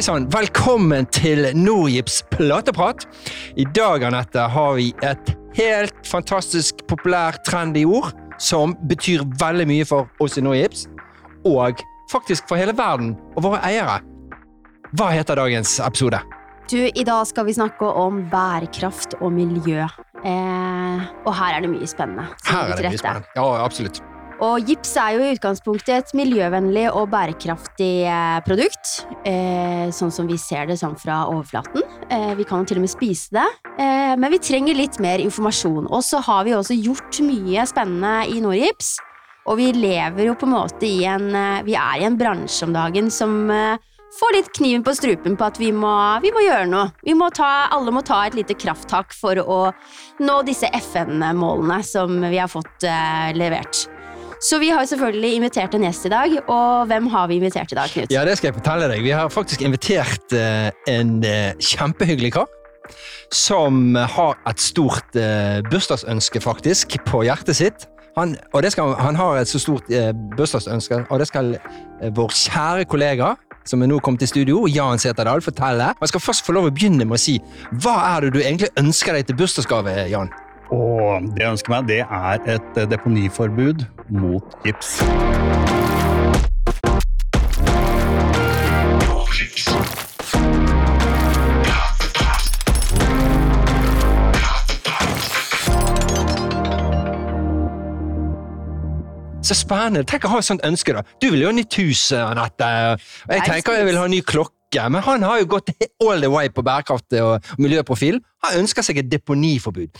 Hei sann, velkommen til Nordgips plateprat. I dag Annette, har vi et helt fantastisk populært trendy ord som betyr veldig mye for oss i Nordgips, og faktisk for hele verden og våre eiere. Hva heter dagens episode? Du, I dag skal vi snakke om bærekraft og miljø. Eh, og her er det mye spennende. Her er det mye spennende. Ja, absolutt. Og gips er jo i utgangspunktet et miljøvennlig og bærekraftig eh, produkt. Eh, sånn som vi ser det sånn fra overflaten. Eh, vi kan til og med spise det. Men vi trenger litt mer informasjon. Og så har vi også gjort mye spennende i Nordgips. Og vi lever jo på en måte i en Vi er i en bransje om dagen som får litt kniven på strupen på at vi må, vi må gjøre noe. Vi må ta, alle må ta et lite krafttak for å nå disse FN-målene som vi har fått levert. Så vi har selvfølgelig invitert en gjest i dag, og hvem har vi invitert i dag, Knut? Ja, det skal jeg fortelle deg. Vi har faktisk invitert eh, en eh, kjempehyggelig kar. Som har et stort eh, bursdagsønske, faktisk, på hjertet sitt. Han, og skal, han har et så stort bursdagsønske, og det skal vår kjære kollega som er nå kommet i studio, Jan Seterdal, fortelle. Jeg skal først få lov å begynne med å si hva er det du egentlig ønsker deg til bursdagsgave, Jan? Og det jeg ønsker meg, det er et eh, deponiforbud mot gips. Så spennende. Tenk å ha et sånt ønske, da. Du vil jo ha nytt hus, Anette. Jeg tenker jeg vil ha ny klokke. Men han har jo gått all the way på bærekraft og miljøprofil. Han ønsker seg et deponiforbud.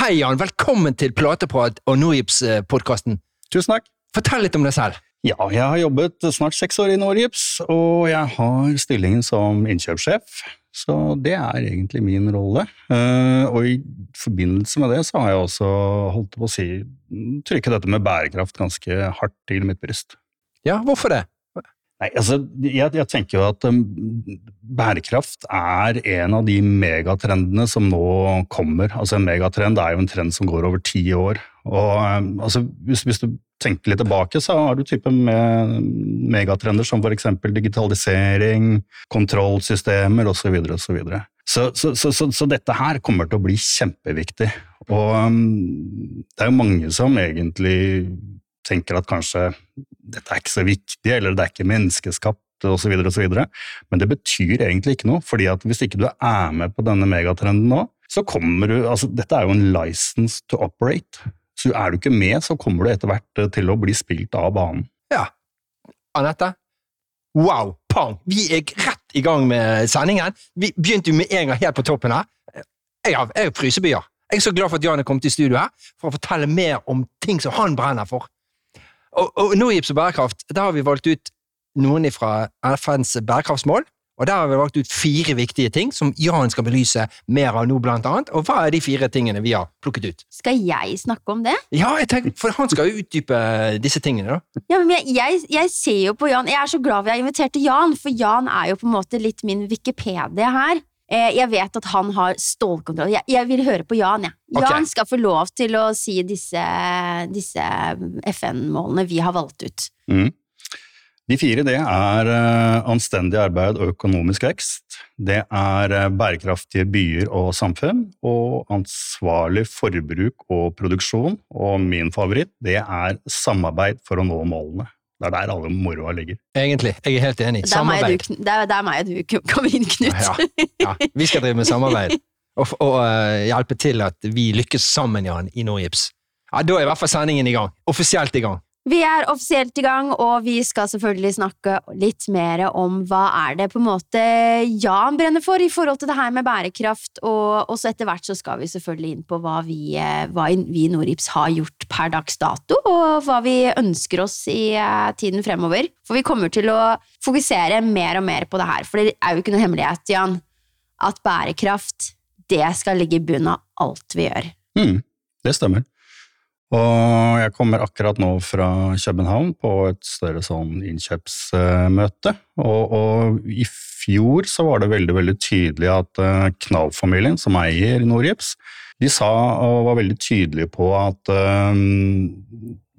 Hei, Jan. Velkommen til Plateprat og Nordgips-podkasten. Tusen takk. Fortell litt om deg selv. Ja, jeg har jobbet snart seks år i Norgips, og jeg har stillingen som innkjøpssjef. Så det er egentlig min rolle. Eh, Og i forbindelse med det så har jeg også holdt på å si trykket dette med bærekraft ganske hardt til mitt bryst. Ja, hvorfor det? Nei, altså, jeg, jeg tenker jo at um, bærekraft er en av de megatrendene som nå kommer. Altså En megatrend er jo en trend som går over ti år. Og um, altså, hvis, hvis du tenker litt tilbake, så har du type med megatrender som f.eks. digitalisering, kontrollsystemer osv. Så, så, så, så, så, så dette her kommer til å bli kjempeviktig. Og um, det er jo mange som egentlig tenker at kanskje dette er ikke så viktig, eller det er ikke menneskeskapt osv., osv. Men det betyr egentlig ikke noe, fordi at hvis ikke du er med på denne megatrenden nå, så kommer du altså Dette er jo en license to operate. Så er du ikke med, så kommer du etter hvert til å bli spilt av banen. Ja. Anette? Wow! Pang! Vi er rett i gang med sendingen. Vi begynte jo med en gang helt på toppen her. Jeg har, frysebyer. Jeg er så glad for at Jan er kommet i studio her for å fortelle mer om ting som han brenner for. Og, og nå i Gips og bærekraft, der har vi valgt ut noen fra FNs bærekraftsmål. Og der har vi valgt ut fire viktige ting som Jan skal belyse mer av nå, blant annet. Og hva er de fire tingene vi har plukket ut? Skal jeg snakke om det? Ja, tenker, for han skal jo utdype disse tingene, da. Ja, men jeg, jeg, jeg ser jo på Jan Jeg er så glad vi har invitert til Jan, for Jan er jo på en måte litt min Wikipedia her. Eh, Jeg vet at han har stålkontroll. Jeg, jeg vil høre på Jan. Ja. Jan skal få lov til å si disse, disse FN-målene vi har valgt ut. Mm. De fire det er eh, anstendig arbeid og økonomisk vekst. Det er eh, bærekraftige byer og samfunn, og ansvarlig forbruk og produksjon. Og min favoritt det er samarbeid for å nå målene. Det er der alle moroa ligger. Egentlig. Jeg er helt enig. Der Samarbeid. du, der må jeg du k- komme inn, Knut. Ja, ja. Vi skal drive med samarbeid og, og uh, hjelpe til at vi lykkes sammen, Jan, i Norgips. Ja, Da er i hvert fall sendingen i gang. Offisielt i gang. Vi er offisielt i gang, og vi skal selvfølgelig snakke litt mer om hva er det på en måte Jan brenner for i forhold til det her med bærekraft, og også etter hvert så skal vi selvfølgelig inn på hva vi, eh, hva vi i Norips har gjort per dags dato, og hva vi ønsker oss i eh, tiden fremover. For vi kommer til å fokusere mer og mer på det her, for det er jo ikke noe hemmelighet, Jan, at bærekraft, det skal ligge i bunnen av alt vi gjør. Mm, det stemmer. Og jeg kommer akkurat nå fra København på et større sånn innkjøpsmøte. Og, og i fjor så var det veldig veldig tydelig at eh, Knav-familien, som eier Norgips, De sa og var veldig tydelige på at um,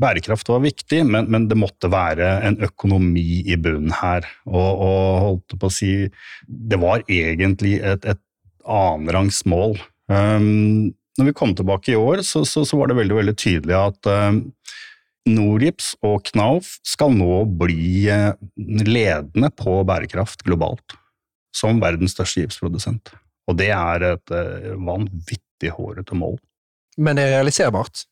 bærekraft var viktig, men, men, det måtte være en økonomi i bunnen her. Og, og holdt på å si Det var egentlig et, et annenrangs mål. Um, når vi kom tilbake i år, så, så, så var det veldig, veldig tydelig at uh, Norgips og Knauf skal nå bli uh, ledende på bærekraft globalt. Som verdens største gipsprodusent. Og det er et uh, vanvittig hårete mål. Men det er realiserbart?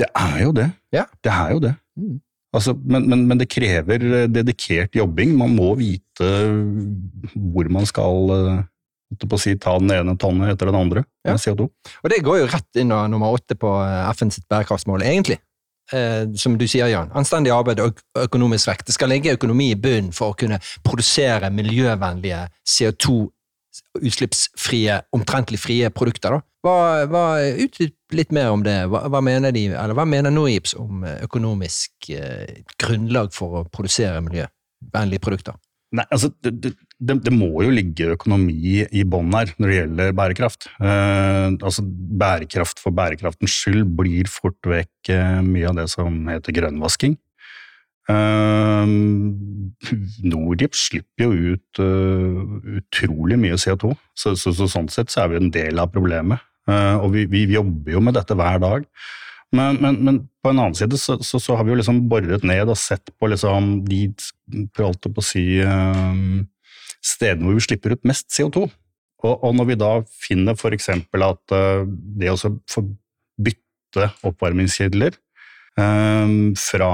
Det er jo det. Ja. Det er jo det. Mm. Altså, men, men, men, det krever eh, dedikert jobbing. Man må vite hvor man skal på å si, ta den ene tonnet etter den andre ja. CO2. Og det går jo rett inn av nummer åtte på FNs bærekraftsmål, egentlig. Eh, som du sier, Jan. Anstendig arbeid og økonomisk vekt. Det skal ligge økonomi i bunnen for å kunne produsere miljøvennlige CO2-utslippsfrie, omtrentlig frie produkter. da. Hva, hva, Utdyp litt mer om det. Hva, hva mener de, eller hva mener Norgips om eh, økonomisk eh, grunnlag for å produsere miljøvennlige produkter? Nei, altså, det, det, det, må jo ligge økonomi i bånn her når det gjelder bærekraft. Eh, altså, bærekraft for bærekraftens skyld blir fort vekk eh, mye av det som heter grønnvasking. Eh, Nordic slipper jo ut uh, utrolig mye CO2, så, så, så, sånn sett så er vi en del av problemet. Uh, og vi, vi, jobber jo med dette hver dag. Men, men, men, på en annen side så, så, har vi jo liksom boret ned og sett på liksom de for alt å si, um, stedene hvor vi slipper ut mest CO2. Og, og når vi da finner f.eks. at uh, det å få bytte oppvarmingskilder um, fra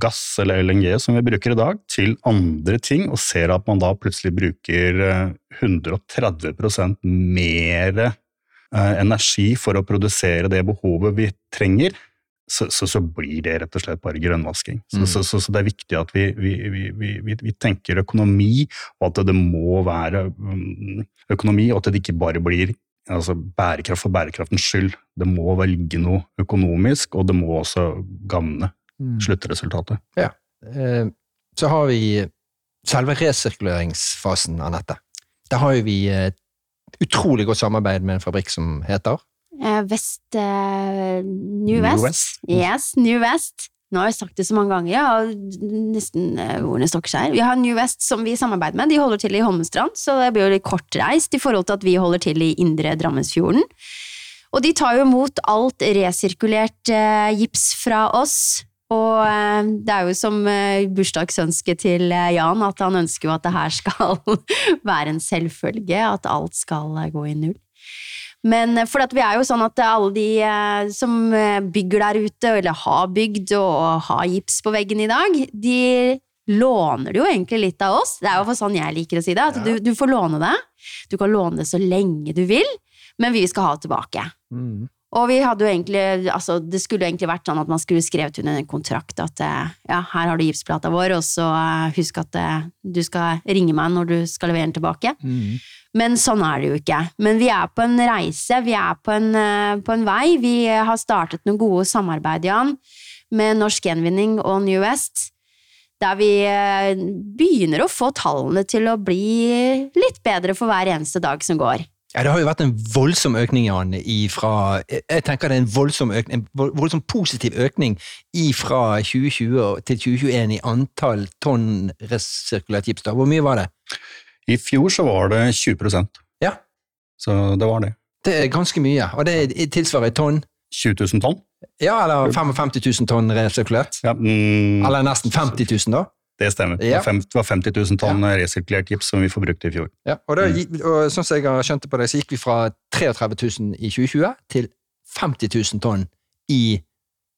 gass eller LNG som vi bruker i dag, til andre ting, og ser at man da plutselig bruker 130 mer Eh, energi for å produsere det behovet vi trenger, så, så, så blir det rett og slett bare grønnvasking. Så, mm. så, det er viktig at vi, vi, vi, vi, tenker økonomi, og at det må være mm, økonomi, og at det ikke bare blir altså bærekraft for bærekraftens skyld. Det må velge noe økonomisk, og det må også gagne mm. sluttresultatet. Ja. Eh, så har vi selve resirkuleringsfasen, Anette. Der har vi et utrolig godt samarbeid med en fabrikk som heter Vest uh, eh, New West. New West. Yes, New West. Nå har jeg sagt det så mange ganger, og nesten uh, ordene stokker seg. Vi har New West som vi samarbeider med. De holder til i Holmestrand, så det blir jo litt kortreist i forhold til at vi holder til i indre Drammensfjorden. Og de tar jo imot alt resirkulert uh, gips fra oss. Og eh, det er jo som eh, bursdagsønsket til eh, Jan, at han ønsker jo at det her skal være en selvfølge, at alt skal gå i null. Men for vi er jo sånn at alle de som bygger der ute, eller har bygd og har gips på veggen i dag, de låner det jo egentlig litt av oss. Det er jo sånn jeg liker å si det. At du, du, får låne det. Du kan låne det så lenge du vil, men vi skal ha det tilbake. Mm. Og vi hadde jo egentlig, altså det skulle egentlig vært sånn at man skulle skrevet under en kontrakt at eh, ja, her har du gipsplata vår, og så eh, husk at eh, du skal ringe meg når du skal levere den tilbake. Mm. Men sånn er det jo ikke. Men vi er på en reise, vi er på en, på en vei. Vi har startet noen gode samarbeid, Jan, med Norsk Gjenvinning og New West. Der vi begynner å få tallene til å bli litt bedre for hver eneste dag som går. Ja, Det har jo vært en voldsom økning Jan, ifra, Jeg tenker det er en voldsom, økning, en voldsom positiv økning fra 2020 til 2021 i antall tonn resirkulert gips. Hvor mye var det? I fjor så var det 20% Ja. Så det var det. Det er ganske mye, og det tilsvarer et tonn? 20 000 tonn. Ja, eller 55 000 tonn resirkulert. Ja, mm, eller nesten 50 000, da? Det stemmer. Ja. Det var 50 000 tonn ja. resirkulert gips som vi forbrukte i fjor. Ja, og, da, mm. og sånn som jeg har skjønt det på deg, så gikk vi fra 33 000 i 2020 til 50 000 tonn i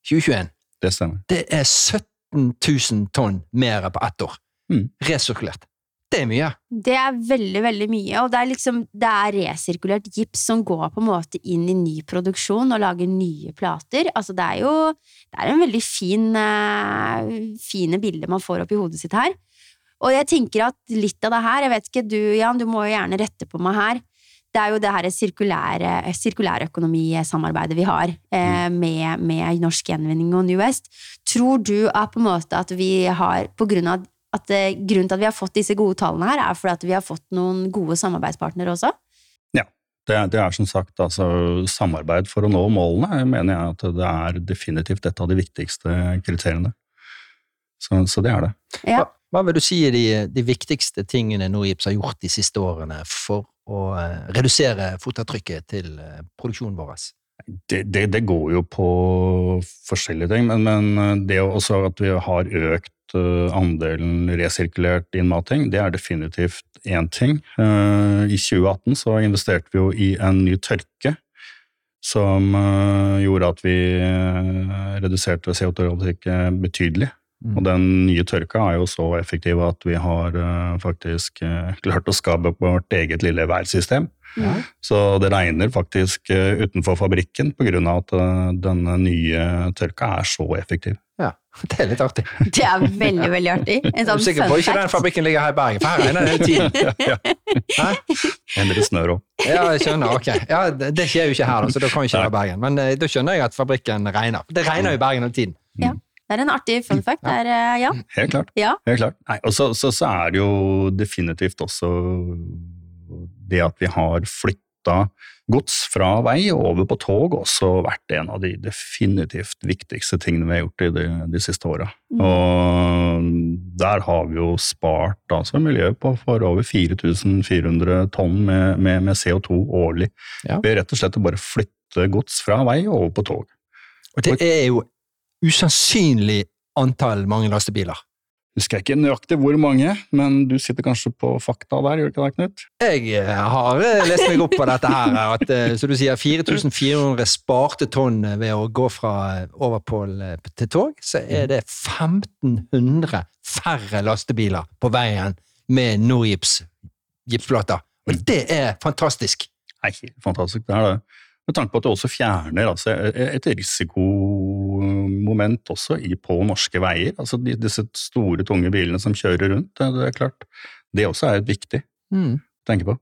2021. Det stemmer. Det er 17 000 tonn mer på ett år. Mm. Resirkulert. Det er mye. Det er veldig, veldig mye, og det er liksom det er resirkulert gips som går på en måte inn i ny produksjon og lager nye plater. Altså det er jo det er en veldig fin uh, fine bilder man får opp i hodet sitt her. Og jeg tenker at litt av det her, jeg vet ikke du Jan, du må jo gjerne rette på meg her, det er jo det her sirkulære, sirkulærøkonomisamarbeidet vi har eh, mm. med, med, Norsk Gjenvinning og New West. Tror du at på en måte at vi har, på grunn av at eh, grunnen til at vi har fått disse gode tallene her, er fordi at vi har fått noen gode samarbeidspartnere også? Ja, Det, er- det er som sagt altså, samarbeid for å nå målene, mener jeg at det er definitivt et av de viktigste kriteriene. Så, så det er det. Ja. Hva, hva vil du si er de, de viktigste tingene NOIPS har gjort de siste årene for å eh, redusere fotavtrykket til eh, produksjonen vår? Det, det, det går jo på forskjellige ting, men, men det også at vi har økt eh, andelen resirkulert innmating, det er definitivt én ting. Eh, I 2018 så investerte vi jo i en ny tørke som eh, gjorde at vi eh, reduserte CO2-avtrykket betydelig. Mm. Og den nye tørka er jo så effektiv at vi har uh, faktisk uh, klart å skape opp vårt eget lille værsystem. Ja. Så det regner faktisk uh, utenfor fabrikken pga. at denne nye tørka er så effektiv. ja, det er litt artig. Det er veldig, veldig artig. En Er sånn du sikker på ikke den fabrikken ligger her i Bergen? For her regner det hele tiden. Hæ? Endre snør òg. Ja, jeg skjønner. ok. Ja, Det skjer jo ikke her, da, så da kan vi ikke være Bergen. Men da skjønner jeg at fabrikken regner. Det regner jo i Bergen hele tiden. Det er en artig fun fact. Ja. er, eh, ja. Helt klart. ja. Helt klart. Nei, og så, så, så er det jo definitivt også det at vi har flytta gods fra vei og over på tog, også vært en av de definitivt viktigste tingene vi har gjort i de, de siste åra. Mm. Og der har vi jo spart altså miljøet på for over 4400 tonn med, med, med CO2 årlig. Ja. Ved rett og slett å bare flytte gods fra vei og over på tog. Og det er jo usannsynlig antall mange lastebiler. Husker jeg ikke nøyaktig hvor mange, men du sitter kanskje på fakta der, gjør ikke det, Knut? Jeg eh, har eh, lest meg opp på dette her, at som så du sier 4400 sparte tonn ved å gå fra eh, overpål eh, til tog, så er det 1500 færre lastebiler på veien med Norgips gipsplater. Og det er fantastisk! Nei, fantastisk, det er det. Med tanke på at det også fjerner altså, et risikomoment også i, på norske veier. Altså de, disse store, tunge bilene som kjører rundt, det, det er klart. Det også er viktig Mm. å tenke på.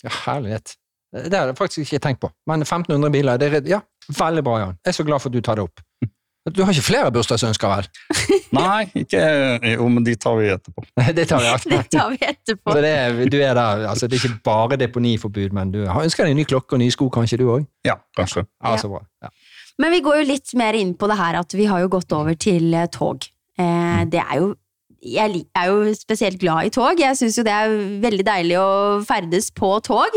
Ja, herlighet. Det har jeg faktisk ikke tenkt på. Men 1500 biler, det er, ja, veldig bra, Jan. Jeg er så glad for at du tar det opp. Du har ikke flere bursdagsønsker, vel? Nei, ikke Jo, men de tar vi etterpå. Det tar vi. Det tar vi etterpå. Så det du er der, altså det er ikke bare deponiforbud, men du har ønsker deg en ny klokke og nye sko, kanskje du òg? Ja, kanskje. Ja, så bra. Ja. Men vi går jo litt mer inn på det her at vi har jo gått over til eh, tog. Eh, det er jo jeg er jo spesielt glad i tog. Jeg syns jo det er veldig deilig å ferdes på tog.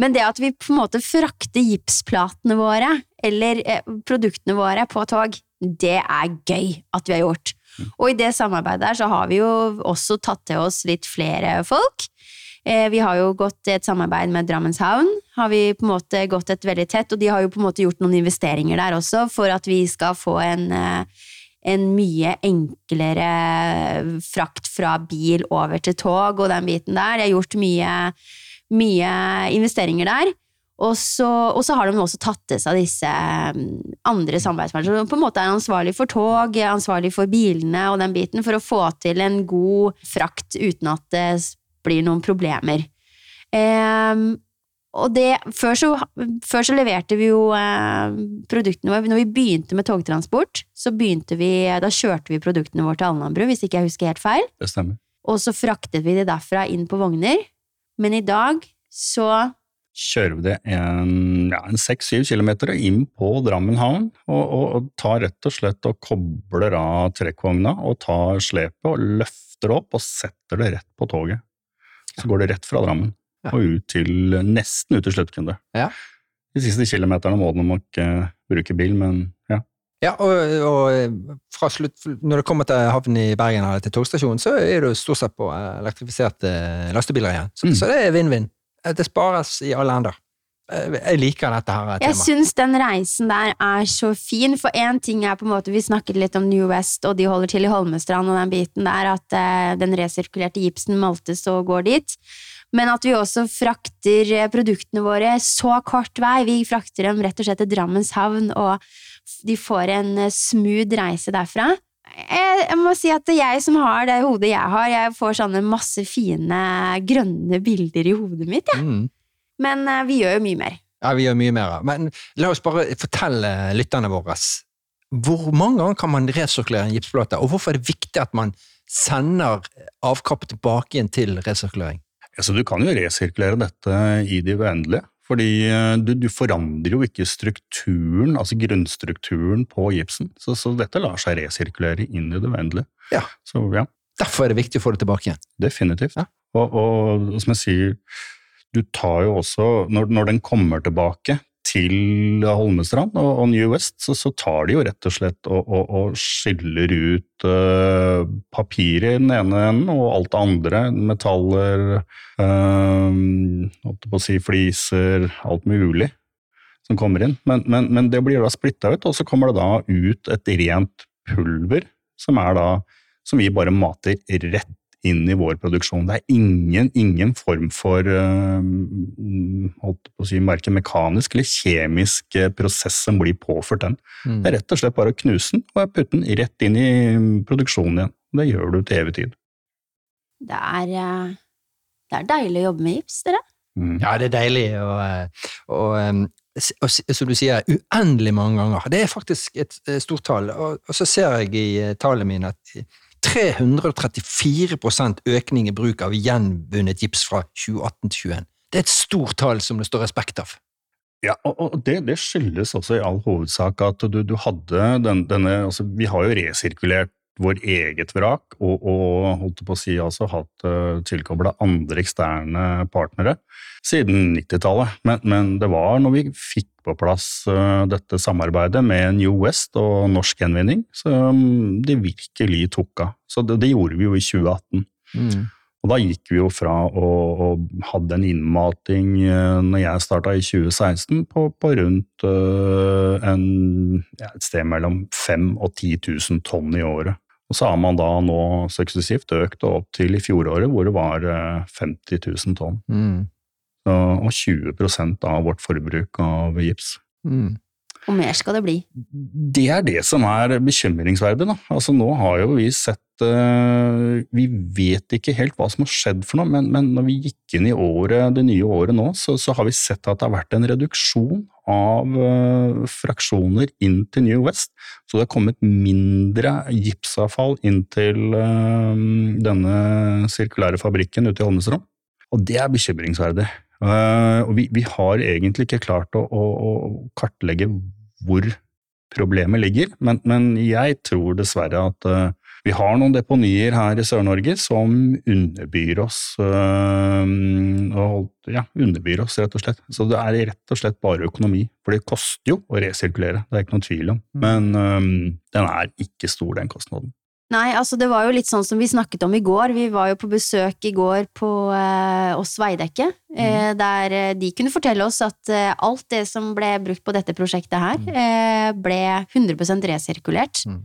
Men det at vi på en måte frakter gipsplatene våre, eller eh, produktene våre, på tog, det er gøy at vi har gjort. Og i det samarbeidet der så har vi jo også tatt til oss litt flere folk. Eh, Vi har jo gått i et samarbeid med Drammenshavn. Har vi på en måte gått et veldig tett, og de har jo på en måte gjort noen investeringer der også, for at vi skal få en, eh, en mye enklere frakt fra bil over til tog og den biten der. De har gjort mye, mye investeringer der. Og så, og så har de også tatt til seg disse mm, andre samarbeidspartnerne som på en måte er ansvarlig for tog, ansvarlig for bilene og den biten, for å få til en god frakt uten at det blir noen problemer. Eh, og det, før, så, før så leverte vi jo eh, produktene våre Når vi begynte med togtransport, så begynte vi, da kjørte vi produktene våre til Alnabru, hvis ikke jeg husker helt feil. Det stemmer. Og så fraktet vi de derfra inn på vogner. Men i dag så Kjører vi det en, ja, en 6-7 kilometer inn på Drammen havn, og, og, og tar rett og slett og kobler av trekkvogna og tar slepet og løfter opp og setter det rett på toget. Så går det rett fra Drammen og ut til, nesten ut til sluttkunde. Ja. De siste kilometerne må man nok eh, bruke bil, men ja. Ja, og, og fra slutt, når det kommer til havnen i Bergen eller til togstasjonen, så er du stort sett på eh, elektrifiserte lastebiler igjen. Så, Mm. så det er vinn-vinn. Eh, Det spares i alle ender. Eh, Jeg liker dette her Jeg temaet. syns den reisen der er så fin, for én ting er på en måte Vi snakket litt om New West, og de holder til i Holmestrand og den biten der, at eh, den resirkulerte gipsen maltes og går dit. Men at vi også frakter eh, produktene våre så kort vei. Vi frakter dem rett og slett til Drammens havn, og de får en eh, smooth reise derfra. Jeg, jeg må si at jeg som har det hodet jeg har, jeg får sånne masse fine grønne bilder i hodet mitt. Ja. Mm. Men eh, vi gjør jo mye mer. Ja, vi gjør mye mer. Men la oss bare fortelle lytterne våre hvor mange ganger kan man resirkulere en gipsplate, og hvorfor er det viktig at man sender avkappet tilbake igjen til resirkulering? Altså, du kan jo resirkulere dette i det uendelige, Fordi eh, du, du, forandrer jo ikke strukturen, altså grunnstrukturen på gipsen. Så, så dette lar seg resirkulere inn i det uendelige. Ja. Så, ja. Derfor er det viktig å få det tilbake igjen. Definitivt. Ja. Og, og, som jeg sier, du tar jo også, når, når den kommer tilbake til Holmestrand og, og New West, så, så, tar de jo rett og slett og, og, og skiller ut uh, papiret i den ene enden og alt det andre. Metaller, uh, på å si fliser, alt mulig som kommer inn. Men, men, men det blir da splitta ut, og så kommer det da ut et rent pulver som da som vi bare mater rett inn i vår produksjon. Det er ingen, ingen form for uh, holdt på å si, verken mekanisk eller kjemisk eh, prosess som blir påført den. Mm. Det er rett og slett bare å knuse den og putte den rett inn i produksjonen igjen. Det gjør du til evig tid. Det er, eh, det er deilig å jobbe med gips, dere. Mm. Ja, det er deilig, og, og, som du sier, uendelig mange ganger. Det er faktisk et stort tall, og, og så ser jeg i tallene mine at 334% økning i bruk av gjenvunnet gips fra 2018 til 2021. Det er et stort tall som det står respekt av. Ja, og det, det skyldes også i all hovedsak at du, du hadde den, denne altså Vi har jo resirkulert vår eget vrak, og, og holdt på å si altså hatt uh, eh, tilkobla andre eksterne partnere siden 90-tallet. Men, men, det var når vi fikk på plass uh, dette samarbeidet med New West og norsk gjenvinning, som det virkelig tok av. Så det, det, gjorde vi jo i 2018. Mm. Og da gikk vi jo fra å, å hadde en innmating uh, når jeg starta i 2016, på, på rundt uh, en, ja, et sted mellom 5000 og 10 000 tonn i året. Og så har man da nå suksessivt økt opp til i fjoråret, hvor det var 50 eh, 000 tonn. Mm. Og 20% av vårt forbruk av gips. Mm. Og mer skal det bli. Det er det som er bekymringsverdig. Da. Altså, nå har jo vi sett uh, Vi vet ikke helt hva som har skjedd for noe, men, men når vi gikk inn i året, det nye året nå, så, så, har vi sett at det har vært en reduksjon av uh, fraksjoner inn til New West. Så det har kommet mindre gipsavfall inn til uh, denne sirkulære fabrikken ute i Holmestrand. Og det er bekymringsverdig. Vi, vi, har egentlig ikke klart å, å, å, kartlegge hvor problemet ligger, men, men jeg tror dessverre at vi har noen deponier her i Sør-Norge som underbyr oss, uh, og, ja, underbyr oss, rett og slett. Så det er rett og slett bare økonomi, for det koster jo å resirkulere, det er ikke noen tvil om. Mm. Men um, den er ikke stor, den kostnaden. Nei, altså det var jo litt sånn som vi snakket om i går. Vi var jo på besøk i går på eh, oss Veidekke, eh, mm. der eh, de kunne fortelle oss at eh, alt det som ble brukt på dette prosjektet her, mm. Eh, ble 100 resirkulert. Mm.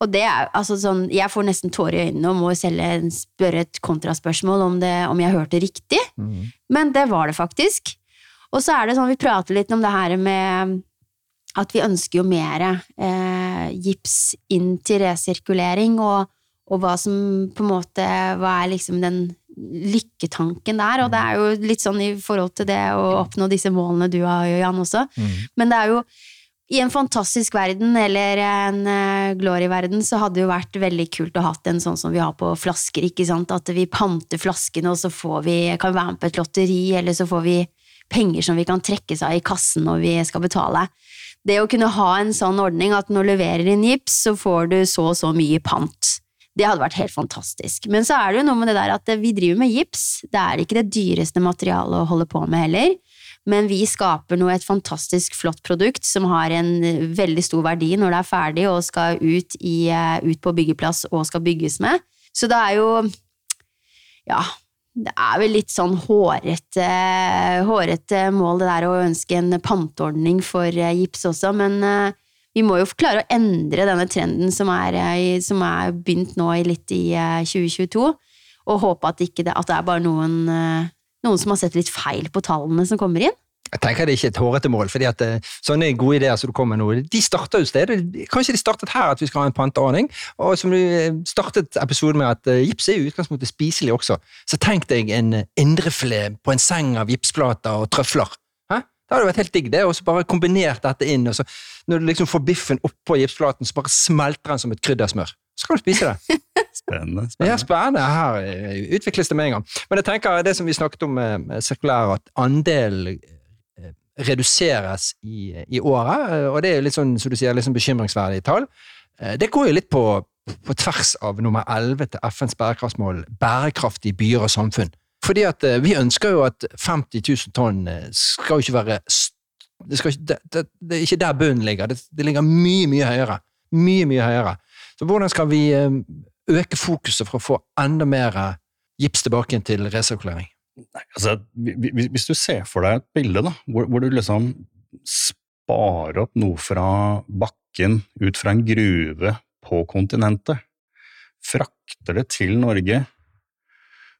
Og det er altså sånn Jeg får nesten tårer i øynene og må selv spørre et kontraspørsmål om, det, om jeg hørte riktig, mm. men det var det faktisk. Og så er det sånn, vi prater litt om det her med at vi ønsker jo mer eh, gips inn til resirkulering, og, og, hva som på en måte Hva er liksom den lykketanken der? Og det er jo litt sånn i forhold til det å oppnå disse målene du har, Jan, også. Mm. Men det er jo i en fantastisk verden, eller en uh, glory-verden, så hadde det jo vært veldig kult å hatt en sånn som vi har på flasker, ikke sant? At vi panter flaskene, og så får vi, kan være med på et lotteri, eller så får vi penger som vi kan trekke seg av i kassen når vi skal betale det å kunne ha en sånn ordning at når du leverer inn gips, så får du så og så mye pant. Det hadde vært helt fantastisk. Men så er det jo noe med det der at vi driver med gips. Det er ikke det dyreste materialet å holde på med heller. Men vi skaper nå et fantastisk flott produkt som har en veldig stor verdi når det er ferdig og skal ut, i, eh, ut på byggeplass og skal bygges med. Så det er jo Ja, det er vel litt sånn hårete, hårete mål, det der å ønske en panteordning for eh, gips også, men eh, vi må jo klare å endre denne trenden som er, eh, som er begynt nå litt i 2022, og håpe at, det, at det er bare noen, noen som har sett litt feil på tallene som kommer inn. Jeg tenker det er ikke et hårete mål, fordi at eh, sånne gode ideer som du kommer med nå, de starter jo stedet. Kanskje de startet her, at vi skal ha en panteordning. Og som du eh, startet episoden med, at uh, gips er i utgangspunktet spiselig også. Så tenk deg en indrefilet på en seng av gipsplater og trøfler. Hæ? Det hadde vært helt digg, det, og så bare kombinert dette inn. og så Når du liksom får biffen oppå gipsplaten, så bare smelter den som et kryddersmør. Så kan du spise det. spennende. spennende. Ja, spennende. Her utvikles det med en gang. Men jeg tenker det som vi snakket om med sirkulær, at andel reduseres i, i året, eh, og det er litt sånn, som du sier, litt sånn bekymringsverdige tall. Eh, Det går jo litt på, på tvers av nummer 11 til FNs bærekraftsmål, bærekraftige byer og samfunn. Fordi at eh, vi ønsker jo at 50 000 tonn eh, skal jo ikke være det, ikke, det, det, det er ikke der bunnen ligger, det, ligger mye, mye høyere. Mye, mye høyere. Så hvordan skal vi eh, øke fokuset for å få enda mer eh, gips tilbake til resirkulering? Altså, vi- vi- hvis du ser for deg et bilde da, hvor, hvor du liksom sparer opp noe fra bakken ut fra en gruve på kontinentet, frakter det til Norge,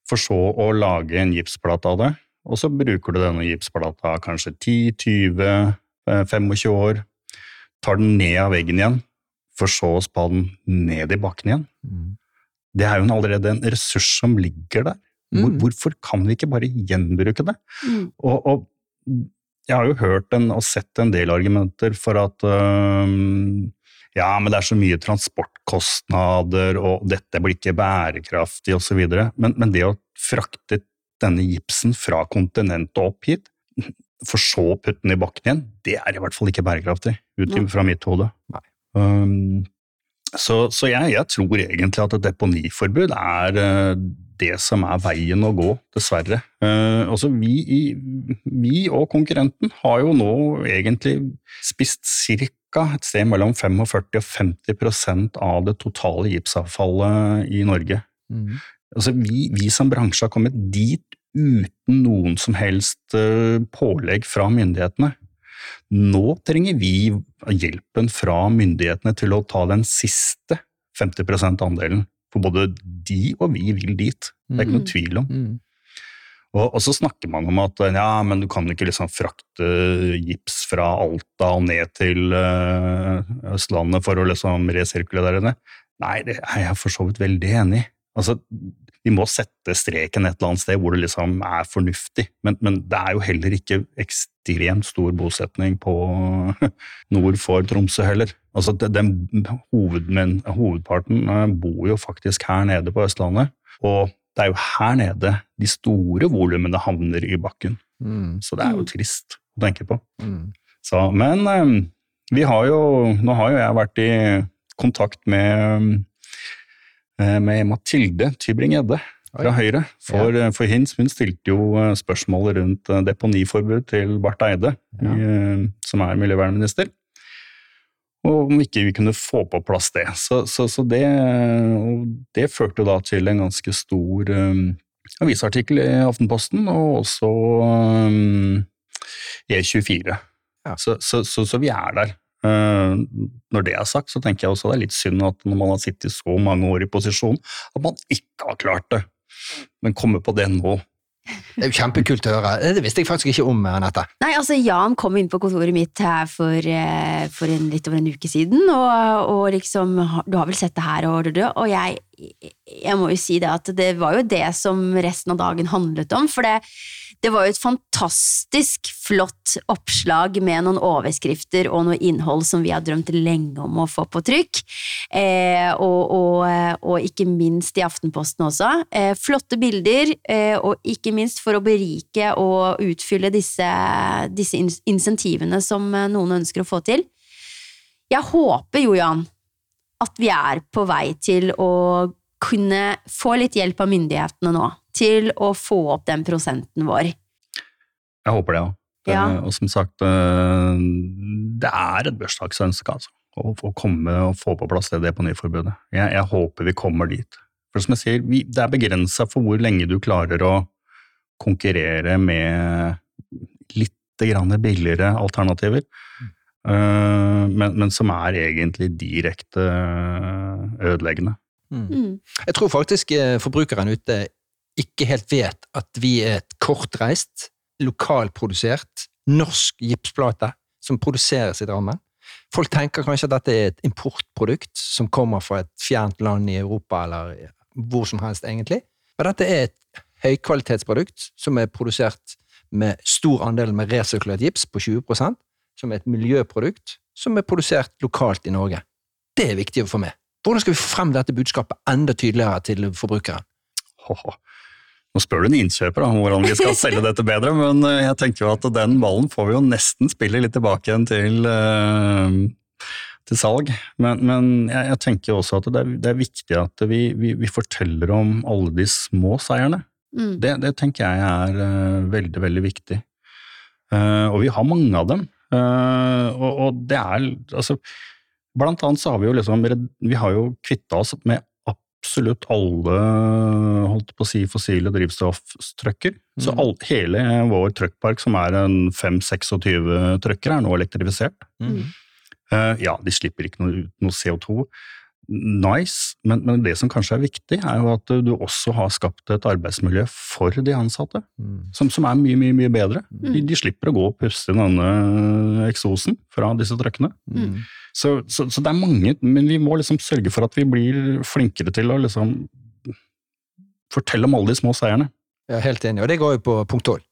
for så å lage en gipsplate av det, og så bruker du denne gipsplata kanskje 10-20, eh, 25 år, tar den ned av veggen igjen, for så å spa den ned i bakken igjen. Det er jo allerede en ressurs som ligger der. Hvor, Mm. hvorfor kan vi ikke bare gjenbruke det? Mm. Og, og jeg har jo hørt en, og sett en del argumenter for at øh, ja, men det er så mye transportkostnader, og dette blir ikke bærekraftig osv. Men, men det å frakte denne gipsen fra kontinentet opp hit, for så å putte den i bakken igjen, det er i hvert fall ikke bærekraftig, ut fra mitt hode. Um, så så jeg, jeg tror egentlig at et deponiforbud er eh, det som er veien å gå, dessverre. Eh, altså vi, vi og konkurrenten har jo nå egentlig spist ca. et sted mellom 45 og 50% av det totale gipsavfallet i Norge. Altså vi, vi som bransje har kommet dit uten noen som helst eh, pålegg fra myndighetene. Nå trenger vi hjelpen fra myndighetene til å ta den siste 50 %-andelen. For både de og vi vil dit. Det er ikke noe Mm. tvil om. Mm. Og, og så snakker man om at ja, men du kan ikke liksom frakte gips fra Alta og ned til uh, Østlandet for å liksom resirkulere det. Nei, det er jeg for så vidt veldig enig i. Altså, vi må sette streken et eller annet sted hvor det liksom er fornuftig. Men, men det er jo heller ikke ekstremt stor bosetning på nord for Tromsø heller. Altså, den hovedmen, hovedparten eh, bor jo faktisk her nede på Østlandet. Og det er jo her nede de store volumene havner i bakken. Mm. Så det er jo trist å tenke på. Mm. Så, men eh, vi har jo, nå har jo jeg vært i kontakt med, med Mathilde Tybring-Gjedde fra Høyre. For, ja. for Hins hun stilte jo eh, spørsmål rundt eh, deponiforbud til Barth Eide, Ja. eh, som er miljøvernminister. Og om ikke vi kunne få på plass det. Så, så, så det, det førte da til en ganske stor um, avisartikkel i Aftenposten, og også um, E24. Ja. Så, så, så, så vi er der. Eh, når det er sagt, så tenker jeg også det er litt synd at når man har sittet så mange år i posisjon, at man ikke har klart det. Men komme på det nå Det er jo kjempekult å høre. Det visste jeg faktisk ikke om, Anette. Nei, altså Jan kom inn på kontoret mitt her for, eh, for en, litt over en uke siden, og, og liksom Du har vel sett det her, og, og jeg, jeg må jo si det at det var jo det som resten av dagen handlet om. For det, det var jo et fantastisk flott oppslag med noen overskrifter og noe innhold som vi har drømt lenge om å få på trykk. Eh, og, og, og ikke minst i Aftenposten også. Eh, flotte bilder, eh, og ikke minst for å berike og utfylle disse, disse insentivene som eh, noen ønsker å få til. Jeg håper jo, Jan, at vi er på vei til å kunne få litt hjelp av myndighetene nå, til å få opp den prosenten vår. Jeg håper det òg. Ja. Og som sagt, eh, det er et bursdagsønske, altså. Å, å komme og få på plass det deponiforbudet. Jeg, jeg håper vi kommer dit. For som jeg sier, vi, det er begrensa for hvor lenge du klarer å konkurrere med litt grann billigere alternativer. eh, men, men som er egentlig direkte ødeleggende. Mm. Mm. Jeg tror faktisk eh, forbrukeren ute ikke helt vet at vi er et kortreist, lokalprodusert, norsk gipsplate som produseres i Drammen. Folk tenker kanskje at dette er et importprodukt som kommer fra et fjernt land i Europa eller hvor som helst, egentlig. Men dette er et høykvalitetsprodukt som er produsert med stor andel med resirkulert gips på 20% som er et miljøprodukt som er produsert lokalt i Norge. Det er viktig å få med. Hvordan skal vi få frem dette budskapet enda tydeligere til forbrukeren? Nå spør du en innkjøper om hvordan vi skal selge dette bedre, men eh, jeg tenker jo at den ballen får vi jo nesten spille litt tilbake igjen til, uh, til salg. Men, men jeg, jeg, tenker jo også at det er, det er viktig at vi, vi, vi, forteller om alle de små seierne. Mm. Det, det, tenker jeg er uh, veldig, veldig viktig. Og vi har mange av dem. Og, og, det er altså Blant annet så har vi jo liksom Vi har jo kvitta oss med absolutt alle holdt på å si, fossile drivstofftrøkker. Mm. Så all, hele vår truckpark, som er en 5-26 trøkker, er nå elektrifisert. Mm. Uh, ja, de slipper ikke noe, noe CO2. Nice, men, men, det som kanskje er viktig, er jo at du også har skapt et arbeidsmiljø for de ansatte, mm. som, som, er mye, mye mye bedre. Mm. De, de, slipper å gå og puste inn denne eksosen fra disse trøkkene. Mm. Så, så, så, det er mange, men vi må liksom sørge for at vi blir flinkere til å liksom fortelle om alle de små seierne. Jeg er helt enig, og det går jo på punkt tolv.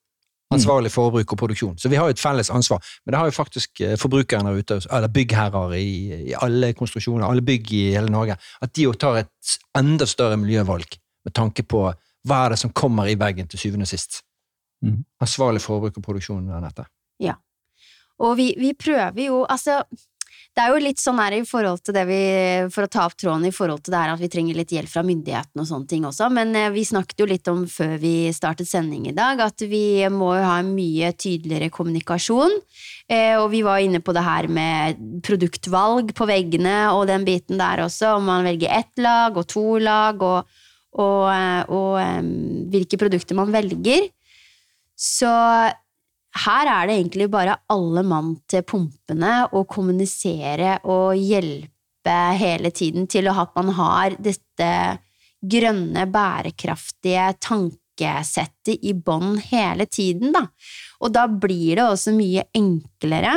Ansvarlig forbruk og produksjon. Så vi har jo et felles ansvar. Men det har jo faktisk eh, forbrukerne der ute, eller byggherrer i, i, alle konstruksjoner, alle bygg i hele Norge, at de jo tar et enda større miljøvalg med tanke på hva er det som kommer i veggen til syvende og sist. Mm. Ansvarlig forbruk og produksjon, Anette. Ja. Og vi, vi prøver jo Altså, det er jo litt sånn her i forhold til det vi For å ta opp tråden i forhold til det her at vi trenger litt hjelp fra myndighetene og sånne ting også, men eh, vi snakket jo litt om før vi startet sending i dag, at vi må jo ha en mye tydeligere kommunikasjon. Eh, og vi var inne på det her med produktvalg på veggene og den biten der også, om man velger ett lag og to lag, og, og, eh, og hvilke produkter man velger. Så her er det egentlig bare alle mann til pumpene å kommunisere og hjelpe hele tiden til at man har dette grønne, bærekraftige tankesettet i bånn hele tiden, da. Og da blir det også mye enklere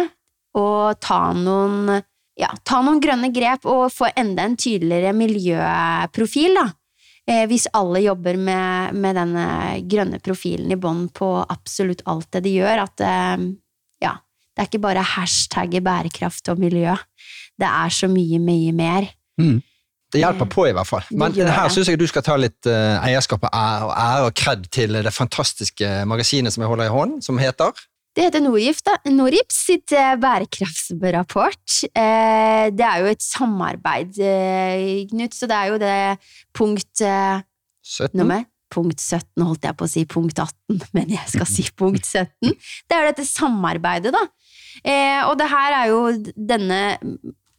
å ta noen, ja, ta noen grønne grep og få enda en tydeligere miljøprofil, da hvis alle jobber med, med denne grønne profilen i bånn på absolutt alt det de gjør, at eh, ja, det er ikke bare hashtagget bærekraft og miljø. Det er så mye, mye mer. Mm. Det hjelper på, i hvert fall. Men her syns jeg du skal ta litt eierskap og ære og kred til det fantastiske magasinet som jeg holder i hånden, som heter det heter Norgift, da. Norgips sitt eh, bærekraftsrapport. Eh, det er jo et samarbeid, eh, Knut, så det er jo det punkt 17? Nummer? Punkt 17, holdt jeg på å si punkt 18, men jeg skal si punkt 17. Det er dette samarbeidet, da. Og det her er jo denne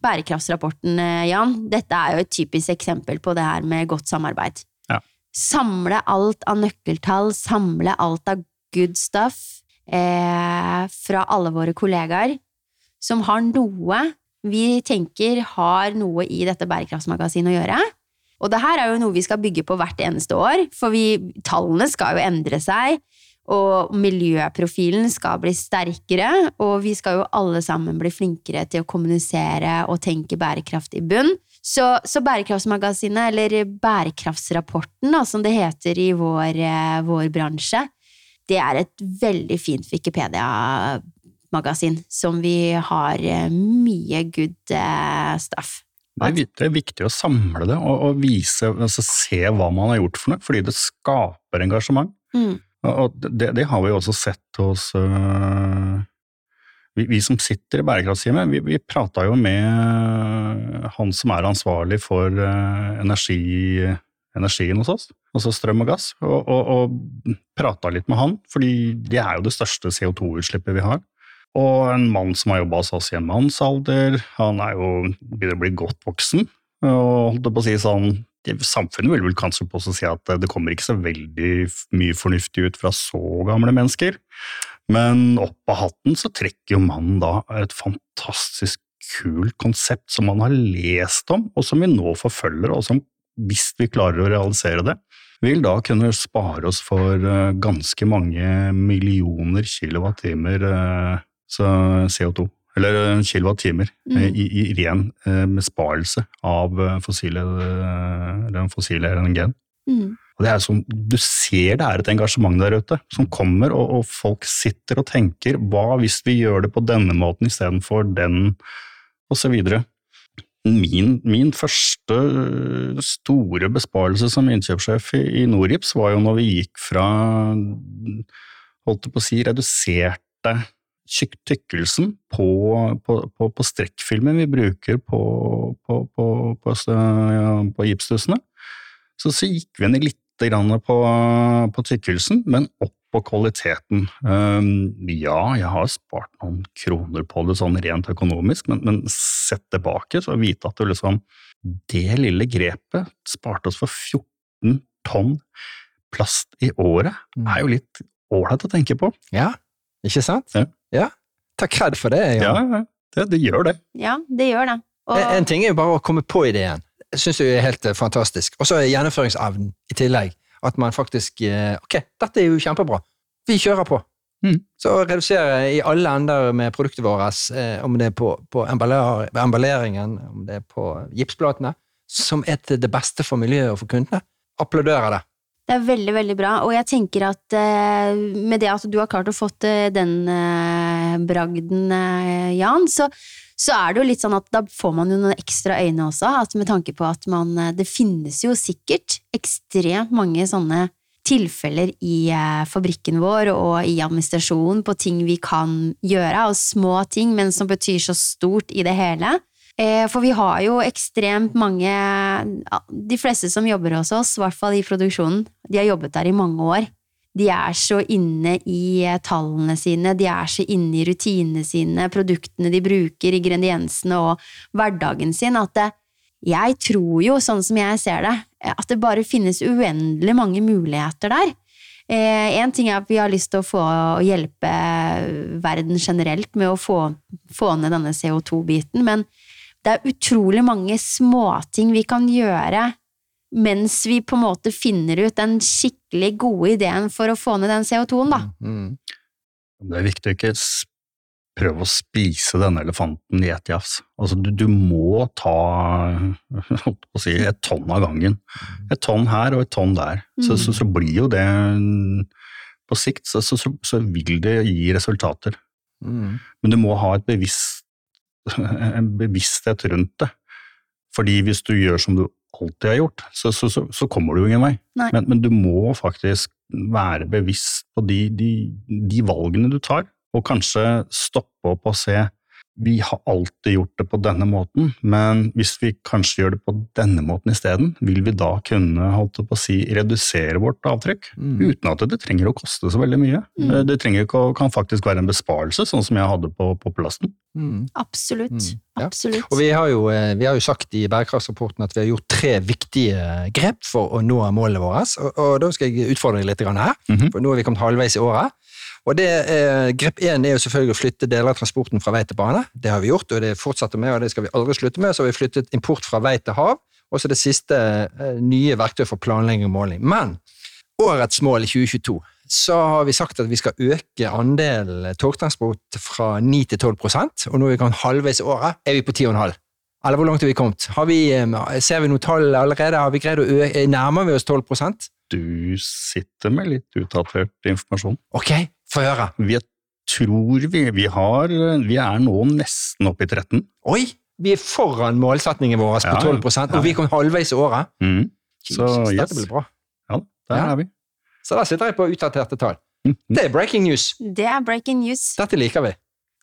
bærekraftsrapporten, Jan. Dette er jo et typisk eksempel på det her med godt samarbeid. Ja. Samle alt av nøkkeltall, samle alt av good stuff eh, fra alle våre kollegaer som har noe vi tenker har noe i dette bærekraftsmagasinet å gjøre. Og det her er jo noe vi skal bygge på hvert eneste år, for vi, tallene skal jo endre seg. Og miljøprofilen skal bli sterkere, og vi skal jo alle sammen bli flinkere til å kommunisere og tenke bærekraft i bunn. Så, så Bærekraftsmagasinet, eller Bærekraftsrapporten, da, som det heter i vår, eh, vår bransje, det er et veldig fint Wikipedia-magasin som vi har eh, mye good eh, stuff. Det er, viktig å samle det og, og vise, altså se hva man har gjort for noe, fordi det skaper engasjement. Mm. Og det, det, har vi også sett hos uh, vi, vi, som sitter i bærekraftsteamet. Vi, vi prata jo med han som er ansvarlig for uh, energi energien hos oss, altså strøm og gass, og, og, og prata litt med han, fordi det er jo det største CO2-utslippet vi har. Og en mann som har jobba hos oss i en mannsalder, han er jo begynner å bli godt voksen. Og holdt på å si sånn, Samfunnet vil vel kanskje på å si at det kommer ikke så veldig mye fornuftig ut fra så gamle mennesker. Men opp av hatten så trekker jo mannen da et fantastisk kult konsept som man har lest om, og som vi nå forfølger, og som hvis vi klarer å realisere det, vil da kunne spare oss for eh, ganske mange millioner kilowattimer eh, CO2. Eller eh, kilowattimer mm. i, i, ren besparelse av fossile, den fossile LNG-en. Mm. Og det er som, Du ser det er et engasjement der ute som kommer, og, og folk sitter og tenker hva hvis vi gjør det på denne måten istedenfor den, osv. Min, min første store besparelse som innkjøpssjef i, i Norips var jo når vi gikk fra holdt jeg på å si, reduserte tykkelsen på, på, på, på strekkfilmen vi bruker på, på, på, på, gipsstussene. Så, så gikk vi ned litt på tykkelsen, men opp på kvaliteten. Um, ja, jeg har spart noen kroner på det sånn rent økonomisk, men, men sett tilbake så vite at det liksom det lille grepet sparte oss for 14 tonn plast i året, Mm. er jo litt ålreit å tenke på. Ja, ikke sant? Ja. Ta kred for det. Ja, Jan. ja, det, det gjør det. Ja, det gjør det. Og, En, en ting er jo bare å komme på ideen. Jeg syns det er helt eh, fantastisk. Og så gjennomføringsevnen i tillegg. At man faktisk eh, Ok, dette er jo kjempebra. Vi kjører på. Mm. Så redusere i alle ender med produktet vårt, eh, om det er på, på emballeringen, om det er på gipsplatene, som er til det beste for miljøet og for kundene. Applauderer det. Det er veldig, veldig bra, og jeg tenker at eh, med det at du har klart å eh, den eh, bragden, eh, Jan, så, så er det jo litt sånn at da får man jo noen ekstra øyne også, at med tanke på at man Det finnes jo sikkert ekstremt mange sånne tilfeller i fabrikken vår og i administrasjonen på ting vi kan gjøre, og små ting, men som betyr så stort i det hele. Eh, For vi har jo ekstremt mange De fleste som jobber hos oss, i hvert fall i produksjonen, de har jobbet der i mange år. De er så inne i eh, tallene sine, de er så inne i rutinene sine, produktene de bruker, ingrediensene og hverdagen sin, at det, jeg tror jo, sånn som jeg ser det, eh, at det bare finnes uendelig mange muligheter der. Eh, en ting er at vi har lyst til å få å hjelpe verden generelt med å få, få ned denne CO2-biten, men det er utrolig mange småting vi kan gjøre mens vi på en måte finner ut den skikkelig gode ideen for å få ned den CO2-en, da. Mm. Det er viktig å ikke prøve å spise denne elefanten i ett jafs. Altså, du, du må ta å si, et tonn av gangen. Et tonn her og et tonn der. Så, Mm. så, så blir jo det På sikt så, så, så, så vil det gi resultater. Mm. Men du må ha et bevisst, en bevissthet rundt det. Fordi hvis du gjør som du alltid har gjort, så, så, så, så kommer du jo ingen vei. Men, men du må faktisk være bevisst på de, de, de valgene du tar, og kanskje stoppe opp og se vi har alltid gjort det på denne måten, men hvis vi kanskje gjør det på denne måten isteden, vil vi da kunne holdt på å si, redusere vårt avtrykk? Mm. Uten at det trenger å koste så veldig mye. Mm. Eh, Det trenger ikke å, kan faktisk være en besparelse, sånn som jeg hadde på, på plasten. Mm. Absolutt. Mm, ja. Absolutt. Og vi har, jo, eh, vi har jo sagt i bærekraftsrapporten at vi har gjort tre viktige grep for å nå målene våre. Og, og da skal jeg utfordre deg litt her, Mhm. for nå er vi kommet halvveis i året. Og det, eh, Grep én er jo selvfølgelig å flytte deler av transporten fra vei til bane. Det har vi gjort, og det fortsetter med, og det skal vi aldri slutte med. Så har vi flyttet import fra vei til hav, og så det siste eh, nye verktøy for planlegging og måling. Men årets mål i 2022 så har vi sagt at vi skal øke andelen togtransport fra 9 til 12 og nå er vi kommet halvveis i året, er vi på 10,5. Eller hvor langt har vi kommet? Har vi, eh, ser vi noen tall allerede? Har vi greid å øke? Nærmer vi oss 12 Du sitter med litt utdatert informasjon. Ok, få høre. Vi tror vi, vi har Vi er nå nesten oppe i 13. Oi! Vi er foran målsetningen vår på Ja, ja. 12% og vi kom halvveis i året. Mm. Så Jesus, yes. Dette blir bra. Ja, der Ja. er vi. Så der sitter jeg på utdaterte tall. Mm. Det er breaking news. Det er breaking news. Dette liker vi.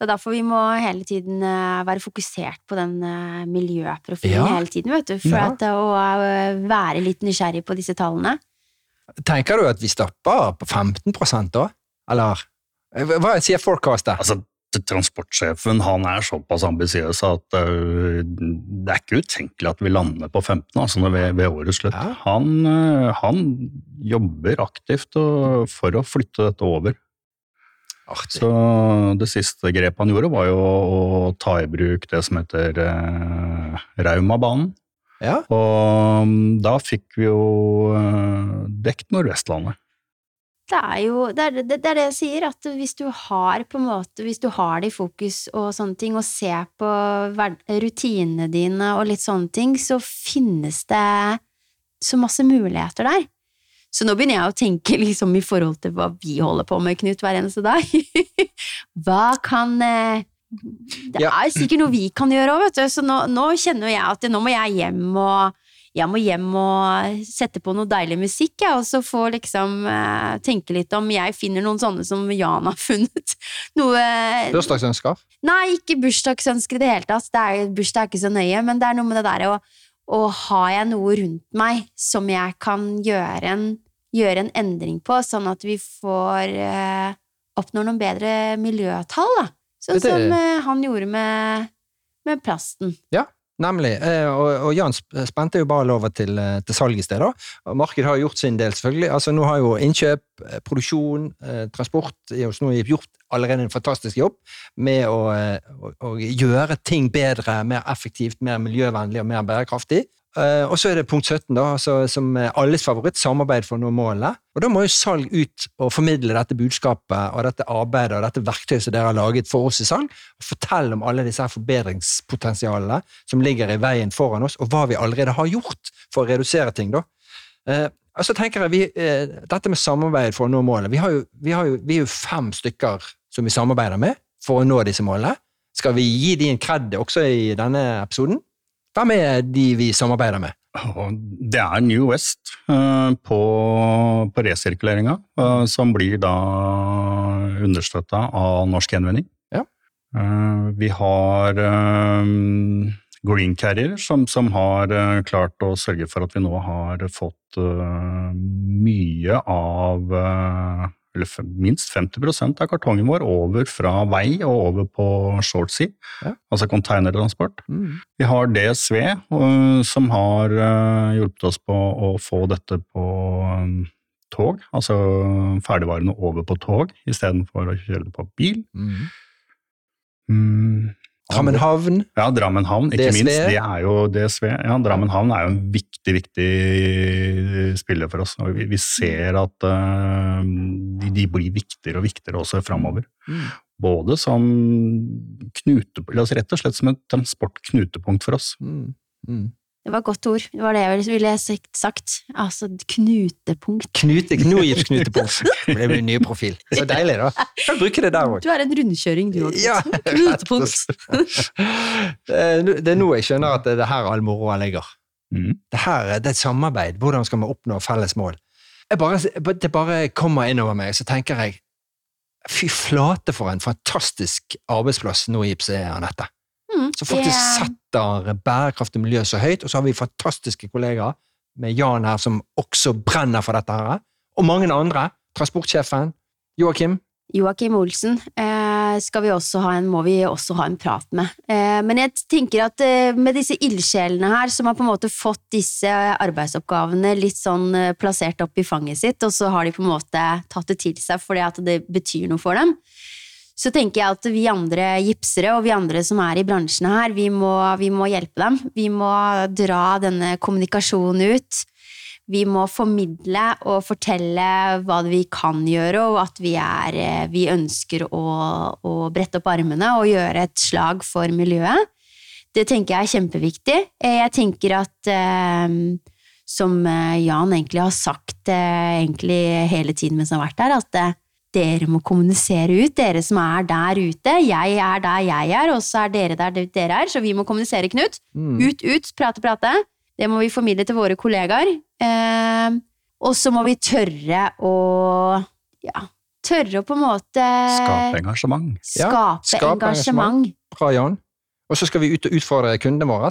Det er derfor vi må hele tiden eh, være fokusert på den eh, miljøprofilen Ja. hele tiden, vet du. For Ja. at, å eh, være litt nysgjerrig på disse tallene. Tenker du at vi stopper på 15 da? Eller hva sier forecastet? Altså, Transportsjefen han er såpass ambisiøs at uh, det er ikke utenkelig at vi lander på 15 altså ved, ved årets slutt. Ja. Han, uh, han jobber aktivt og, for å flytte dette over. Artig. Så det siste grepet han gjorde, var jo å ta i bruk det som heter uh, Raumabanen. Ja. Og mm, da fikk vi jo eh, dekt Nordvestlandet. Det er jo det er det, det er det jeg sier, at hvis du har på en måte, hvis du har det i fokus og sånne ting, og ser på rutinene dine og litt sånne ting, så finnes det så masse muligheter der. Så nå begynner jeg å tenke liksom i forhold til hva vi holder på med, Knut, hver eneste dag. hva kan, eh, Det Ja. er sikkert noe vi kan gjøre òg, vet du. Så nå, nå kjenner jeg at nå må jeg hjem og jeg må hjem og sette på noe deilig musikk, jeg, og så få liksom eh, tenke litt om jeg finner noen sånne som Jan har funnet. Noe Bursdagsønsker? Nei, ikke bursdagsønsker i det hele tatt. Det er, bursdag er ikke så nøye, men det er noe med det der å, å har jeg noe rundt meg som jeg kan gjøre en, gjøre en endring på, sånn at vi får eh, oppnår noen bedre miljøtall, da. Sånn som eh, han gjorde med, med plasten. Nemlig. Eh, Og, og Jan spente jo ballen over til, eh, til salg i sted. da. Markedet har gjort sin del, selvfølgelig. Altså Nå har jo innkjøp, produksjon, transport hos Noip gjort allerede en fantastisk jobb med å, å, å gjøre ting bedre, mer effektivt, mer miljøvennlig og mer bærekraftig. Eh, og så er det punkt 17, da, altså, som er alles favoritt, samarbeid for å nå målene. Og da må jo salg ut og formidle dette budskapet og dette arbeidet og dette verktøyet som dere har laget for oss i salg, og fortelle om alle disse her forbedringspotensialene som ligger i veien foran oss, og hva vi allerede har gjort for å redusere ting. da. Eh, og så tenker jeg, vi, eh, Dette med samarbeid for å nå målet. Vi, jo, vi, jo, vi er jo fem stykker som vi samarbeider med for å nå disse målene. Skal vi gi dem en kred også i denne episoden? Hvem er de vi samarbeider med? Det er New West eh, på, på resirkuleringa, eh, som blir da understøtta av Norsk Gjenvinning. Ja. Eh, vi har Green Carrier, som, som har klart å sørge for at vi nå har fått mye av eller minst 50% av kartongen vår over fra vei og over på shortsea, Ja. altså containertransport. Mm. Vi har DSV, øh, som har øh, hjulpet oss på å få dette på øh, tog, altså ferdigvarene over på tog istedenfor å kjøre det på bil. Mm. Mm. Drammen havn. Ja, Drammen havn, ikke DSV. minst. Det er jo DSV. Ja, Drammen havn er jo en viktig, viktig spiller for oss. Og vi, vi ser at uh, de, de blir viktigere og viktigere også framover. Mm. Både som knute, altså rett og slett som et transportknutepunkt for oss. Mm. Mm. Det var et godt ord. Det var det jeg ville sagt-. Altså knutepunkt. Knute, Knojipsknutepunkt. Det blir nye profil. Så deilig, da. Kan bruke det der òg. Du er en rundkjøring, du òg. Ja, Knutepunkt. Eh, Det er nå jeg skjønner at det er her all moroa ligger. Mm. Det her er det er et samarbeid. Hvordan skal vi oppnå felles mål? Jeg bare, det bare kommer innover meg, så tenker jeg Fy flate for en fantastisk arbeidsplass nå i IPC, er, Anette. Som faktisk yeah. setter bærekraftig miljø så høyt, og så har vi fantastiske kollegaer med Jan her som også brenner for dette her, og mange andre. Transportsjefen, Joakim. Joakim Olsen eh, skal vi også ha en, må vi også ha en prat med. Eh, men jeg tenker at eh, med disse ildsjelene her, som har på en måte fått disse arbeidsoppgavene litt sånn plassert opp i fanget sitt, og så har de på en måte tatt det til seg fordi at det betyr noe for dem, så tenker jeg at vi andre gipsere og vi andre som er i bransjene her, vi må, vi må hjelpe dem. Vi må dra denne kommunikasjonen ut. Vi må formidle og fortelle hva vi kan gjøre, og at vi, er, eh, vi ønsker å, å brette opp armene og gjøre et slag for miljøet. Det tenker jeg er kjempeviktig. Eh, Jeg tenker at eh, som eh, Jan egentlig har sagt eh, egentlig hele tiden mens han har vært der, at eh, dere må kommunisere ut, dere som er der ute. Jeg er der jeg er, og så er dere der dere er, så vi må kommunisere, Knut. Mm. Ut, ut, prate, prate. Det må vi formidle til våre kollegaer. Eh, og så må vi tørre å ja, tørre å på en måte Skape engasjement. Ja, skape skape engasjement. Bra, Jan. Og så skal vi ut og utfordre kundene våre.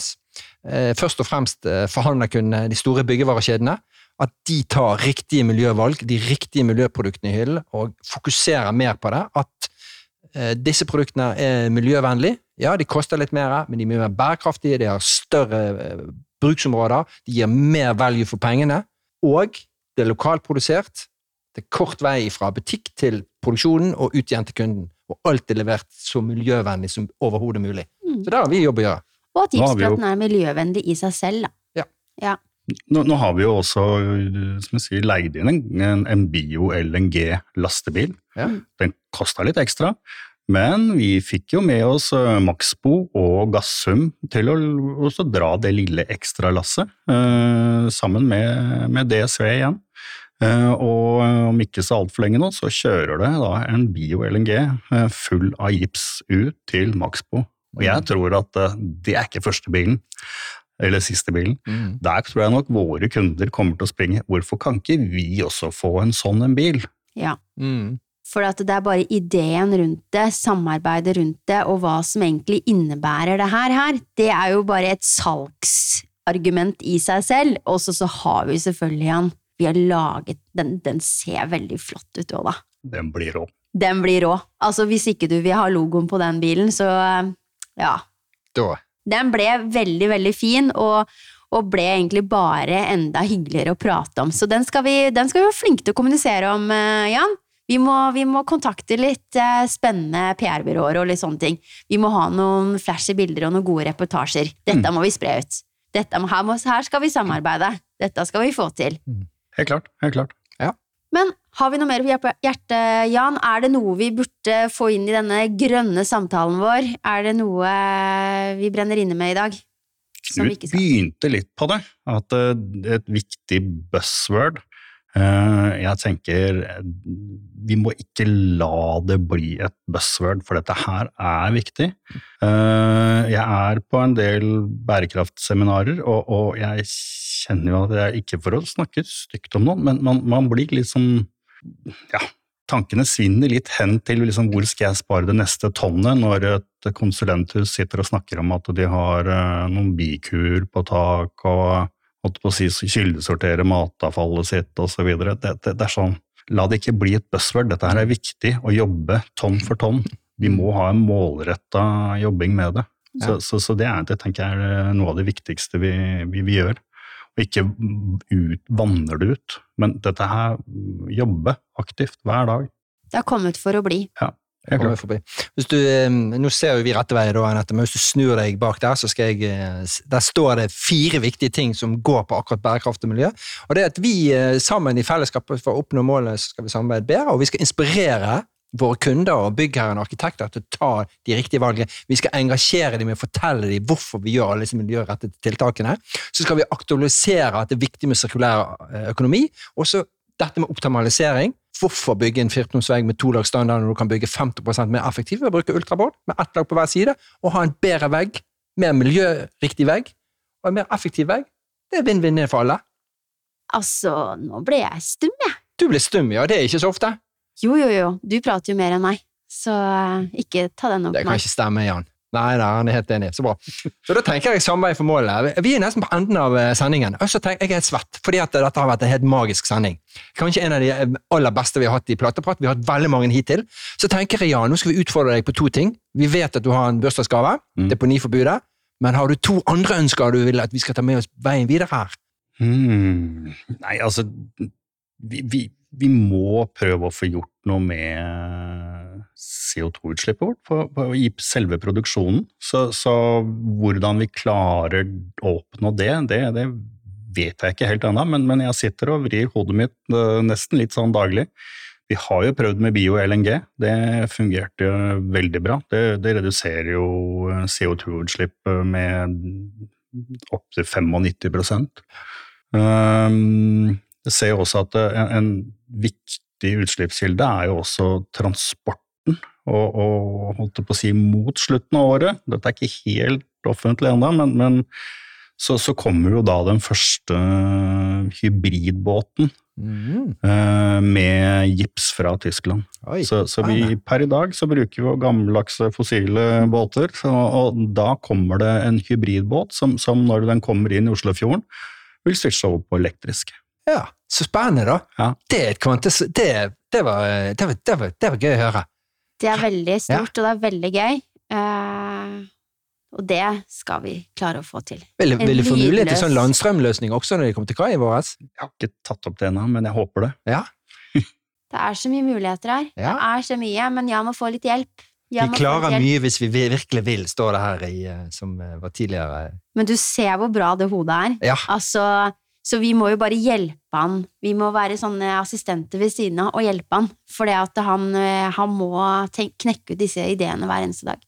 Eh, først og fremst eh, forhandlerkundene, de store byggevarekjedene. At de tar riktige miljøvalg, de riktige miljøproduktene i hyllen, og fokuserer mer på det. At eh, disse produktene er miljøvennlige. Ja, de koster litt mer, men de er mye mer bærekraftige, de har større eh, bruksområder, de gir mer value for pengene, og det er lokalt produsert. Det er kort vei fra butikk til produksjonen og ut igjen til kunden. Og alt er levert så miljøvennlig som overhodet mulig. Mm. Så der har vi jobb å gjøre. Og at gipsplaten er miljøvennlig i seg selv. Da. Nå, nå har vi jo også som jeg sier, leid inn en, en, bio-LNG-lastebil. Ja. Den kosta litt ekstra, men vi fikk jo med oss eh, Maxbo og Gassum til å også dra det lille ekstralasset, eh, sammen med, med DSV igjen. Eh, og om ikke så altfor lenge nå, så kjører det da en bio-LNG eh, full av gips ut til Maxbo. Og jeg tror at eh, det er ikke første bilen, eller siste bilen. Mm. Der tror jeg nok våre kunder kommer til å springe. Hvorfor kan ikke vi også få en sånn en bil? Ja. Mm. For at det er bare ideen rundt det, samarbeidet rundt det, og hva som egentlig innebærer det her, her det er jo bare et salgsargument i seg selv. Og så så har vi selvfølgelig han Vi har laget Den, den ser veldig flott ut òg, da. Den blir rå. Den blir rå. Altså, hvis ikke du vil ha logoen på den bilen, så ja. Da. Den ble veldig, veldig fin, og, og ble egentlig bare enda hyggeligere å prate om. Så den skal vi, den skal vi være flinke til å kommunisere om, eh, Jan. Vi må, vi må kontakte litt eh, spennende PR-byråer og litt sånne ting. Vi må ha noen flashy bilder og noen gode reportasjer. Dette må vi spre ut. Dette må, her, må, her skal vi samarbeide. Dette skal vi få til. Helt klart. helt klart. Men har vi noe mer på hjertet, Jan? Er det noe vi burde få inn i denne grønne samtalen vår? Er det noe vi brenner inne med i dag? Som vi Knut begynte litt på det, at eh, det er et viktig buzzword. Eh, Jeg tenker eh, vi må ikke la det bli et buzzword, for dette her er viktig. Eh, Jeg er på en del bærekraftseminarer, og, og jeg kjenner jo at det er ikke for å snakke stygt om noen, men man, man blir liksom Ja, tankene svinner litt hen til liksom, hvor skal jeg spare det neste tonnet, når et konsulenthus sitter og snakker om at de har eh, noen bikuer på tak og holdt på å si kildesortere matavfallet sitt osv. Det, det, det er sånn, la det ikke bli et buzzword. Dette her er viktig, å jobbe tonn for tonn. Vi må ha en målretta jobbing med det. Så, så, så det, er, det tenker jeg er noe av det viktigste vi, vi, vi gjør. Og ikke ut, vanner det ut, men dette her, jobbe aktivt hver dag. Det har kommet for å bli. Ja. Forbi. Hvis du, eh, nå ser jo vi rette vei, da, Anette, men hvis du snur deg bak der, så skal jeg eh, Der står det fire viktige ting som går på akkurat bærekraft og miljø. Og det er at vi eh, sammen i fellesskapet for å oppnå målet, så skal vi samarbeide bedre, og vi skal inspirere våre kunder og byggherrer og arkitekter til å ta de riktige valgene. Vi skal engasjere dem med å fortelle dem hvorfor vi gjør alle disse miljørettede tiltakene. Så skal vi aktualisere at det er viktig med sirkulær eh, økonomi. Og så dette med optimalisering. Hvorfor bygge en firkantonsvegg med to lag standard når du kan bygge 50% mer effektivt ved å bruke ultrabord med ett lag på hver side, og ha en bedre vegg, mer miljøriktig vegg og en mer effektiv vegg? Det er vinn-vinn for alle. Altså, nå ble jeg stum, jeg. Du ble stum, ja. Det er ikke så ofte. Jo, jo, jo. Du prater jo mer enn meg, så eh, ikke ta den opp meg. Det kan ikke stemme, Jan. Nei, nei, han er helt enig. Så bra. Så da tenker jeg samme vei for målet. Vi er nesten på enden av eh, sendingen. Og så tenker jeg er helt svett, fordi at dette har vært en helt magisk sending. Kanskje en av de eh, aller beste vi har hatt i Plateprat. Vi har hatt veldig mange hittil. Så tenker jeg, Jan, nå skal vi utfordre deg på to ting. Vi vet at du har en bursdagsgave, Mm. deponiforbudet. Men har du to andre ønsker du vil at vi skal ta med oss veien videre her? Hmm. Nei, altså vi, vi, vi må prøve å få gjort noe med CO2-utslippet vårt på, på, i selve produksjonen. Så, så hvordan vi klarer å oppnå det, det, det vet jeg ikke helt ennå, men, men jeg sitter og vrir hodet mitt eh, nesten litt sånn daglig. Vi har jo prøvd med bio-LNG, det fungerte veldig bra. Det, det reduserer jo eh, CO2-utslipp med opptil 95 um, Jeg ser også at eh, en viktig utslippskilde er jo også transporten. Og, og holdt på å si mot slutten av året, dette er ikke helt offentlig ennå, men, men så, så kommer jo da den første hybridbåten Mm. eh, med gips fra Tyskland. Oi, Så, så vi, per i dag så bruker vi gammeldagse fossile båter, så, og da kommer det en hybridbåt som, som når den kommer inn i Oslofjorden, vil switche over på elektrisk. Ja, så spennende, da. Ja. Det, er et kvantes, det, det, var, det, var, det, var, det var gøy å høre. Det er veldig stort, og det er veldig gøy. Uh, og det skal vi klare å få til. Vil, vil du få mulighet til sånn landstrømløsning også når de kommer til kai i våres? Jeg har ikke tatt opp det ennå, men jeg håper det. Ja. Det er så mye muligheter her. Ja. Det er så mye, men jeg må få litt hjelp. Vi må få klarer hjelp. mye hvis vi virkelig vil, står det her i, eh, som eh, var tidligere. Men du ser hvor bra det hodet er. Ja, Altså, så vi må jo bare hjelpe han. Vi må være sånne assistenter ved siden av og hjelpe han. For han, eh, han må tenk, knekke ut disse ideene hver eneste dag.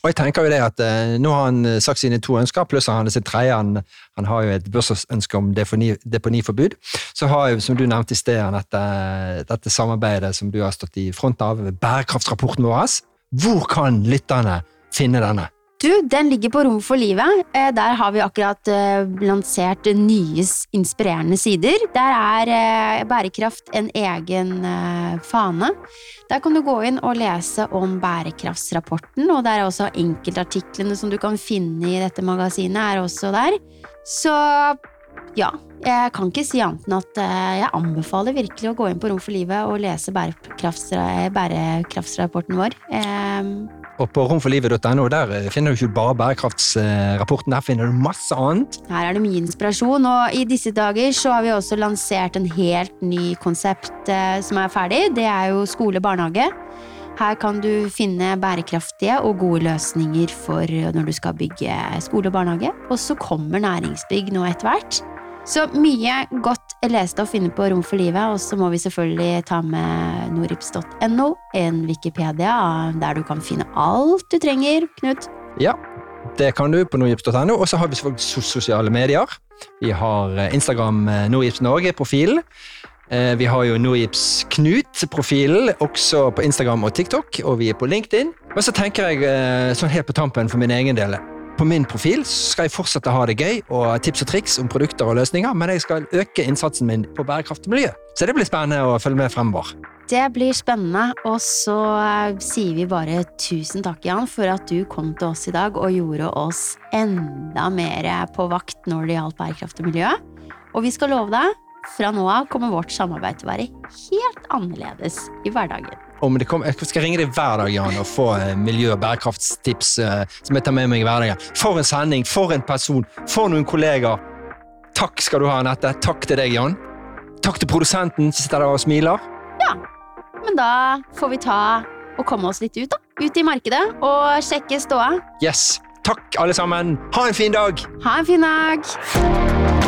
Og jeg tenker jo det at eh, Nå har han eh, sagt sine to ønsker, pluss han hadde sitt tredje. Han, han har jo et børsønske om deponi, deponiforbud. Så har jo, som du nevnte i sted, dette, dette samarbeidet som du har stått i front av, bærekraftsrapporten vår. Hvor kan lytterne finne denne? Du, den ligger på Rom for livet. Eh, Der har vi akkurat eh, lansert nye inspirerende sider. Der er eh, bærekraft en egen fane. Der kan du gå inn og lese om bærekraftsrapporten, og der er også enkeltartiklene som du kan finne i dette magasinet, er også der. Så ja, jeg kan ikke si annet enn at jeg anbefaler virkelig å gå inn på Rom for livet og lese bærekrafts, bærekraftsrapporten vår. Og på romforlivet.no der eh, finner du ikke bare bærekraftsrapporten, der finner du masse annet. Her er det mye inspirasjon, og i disse dager så har vi også lansert en helt ny konsept eh, som er ferdig. Det er jo skole-barnehage. Her kan du finne bærekraftige og gode løsninger for når du skal bygge skole og barnehage. Og så kommer næringsbygg nå etter hvert. Så mye godt lest å finne på Rom for livet, og så må vi selvfølgelig ta med norips.no, en Wikipedia der du kan finne alt du trenger, Knut. Ja, det kan du på norips.no, Og så har vi selvfølgelig sosiale medier. Vi har eh, Instagram eh, Norgips Norge-profilen. Eh, Vi har jo Norgips Knut-profilen, også på Instagram og TikTok, og vi er på LinkedIn. Men så tenker jeg sånn helt på tampen for min egen del På min profil skal jeg fortsette å ha det gøy og tips og triks om produkter og løsninger, men jeg skal øke innsatsen min på bærekraft og miljø. Så det blir spennende å følge med fremover. Det blir spennende, og så eh, sier vi bare tusen takk, Jan, for at du kom til oss i dag og gjorde oss enda mer på vakt når det gjaldt bærekraft og miljø. Og vi skal love deg, fra nå av kommer vårt samarbeid til å være helt annerledes i hverdagen. Om det kom, jeg skal ringe deg hver dag Jan, og få eh, miljø- og bærekraftstips eh, som jeg tar med meg i hverdagen. For en sending, for en person, for noen kollegaer. Takk skal du ha, Anette. Takk til deg, Jan. Takk til produsenten som sitter der og smiler. Ja, Men da får vi ta og komme oss litt ut, da. Ut i markedet og sjekke ståa. Yes. Takk, alle sammen. Ha en fin dag! Ha en fin dag!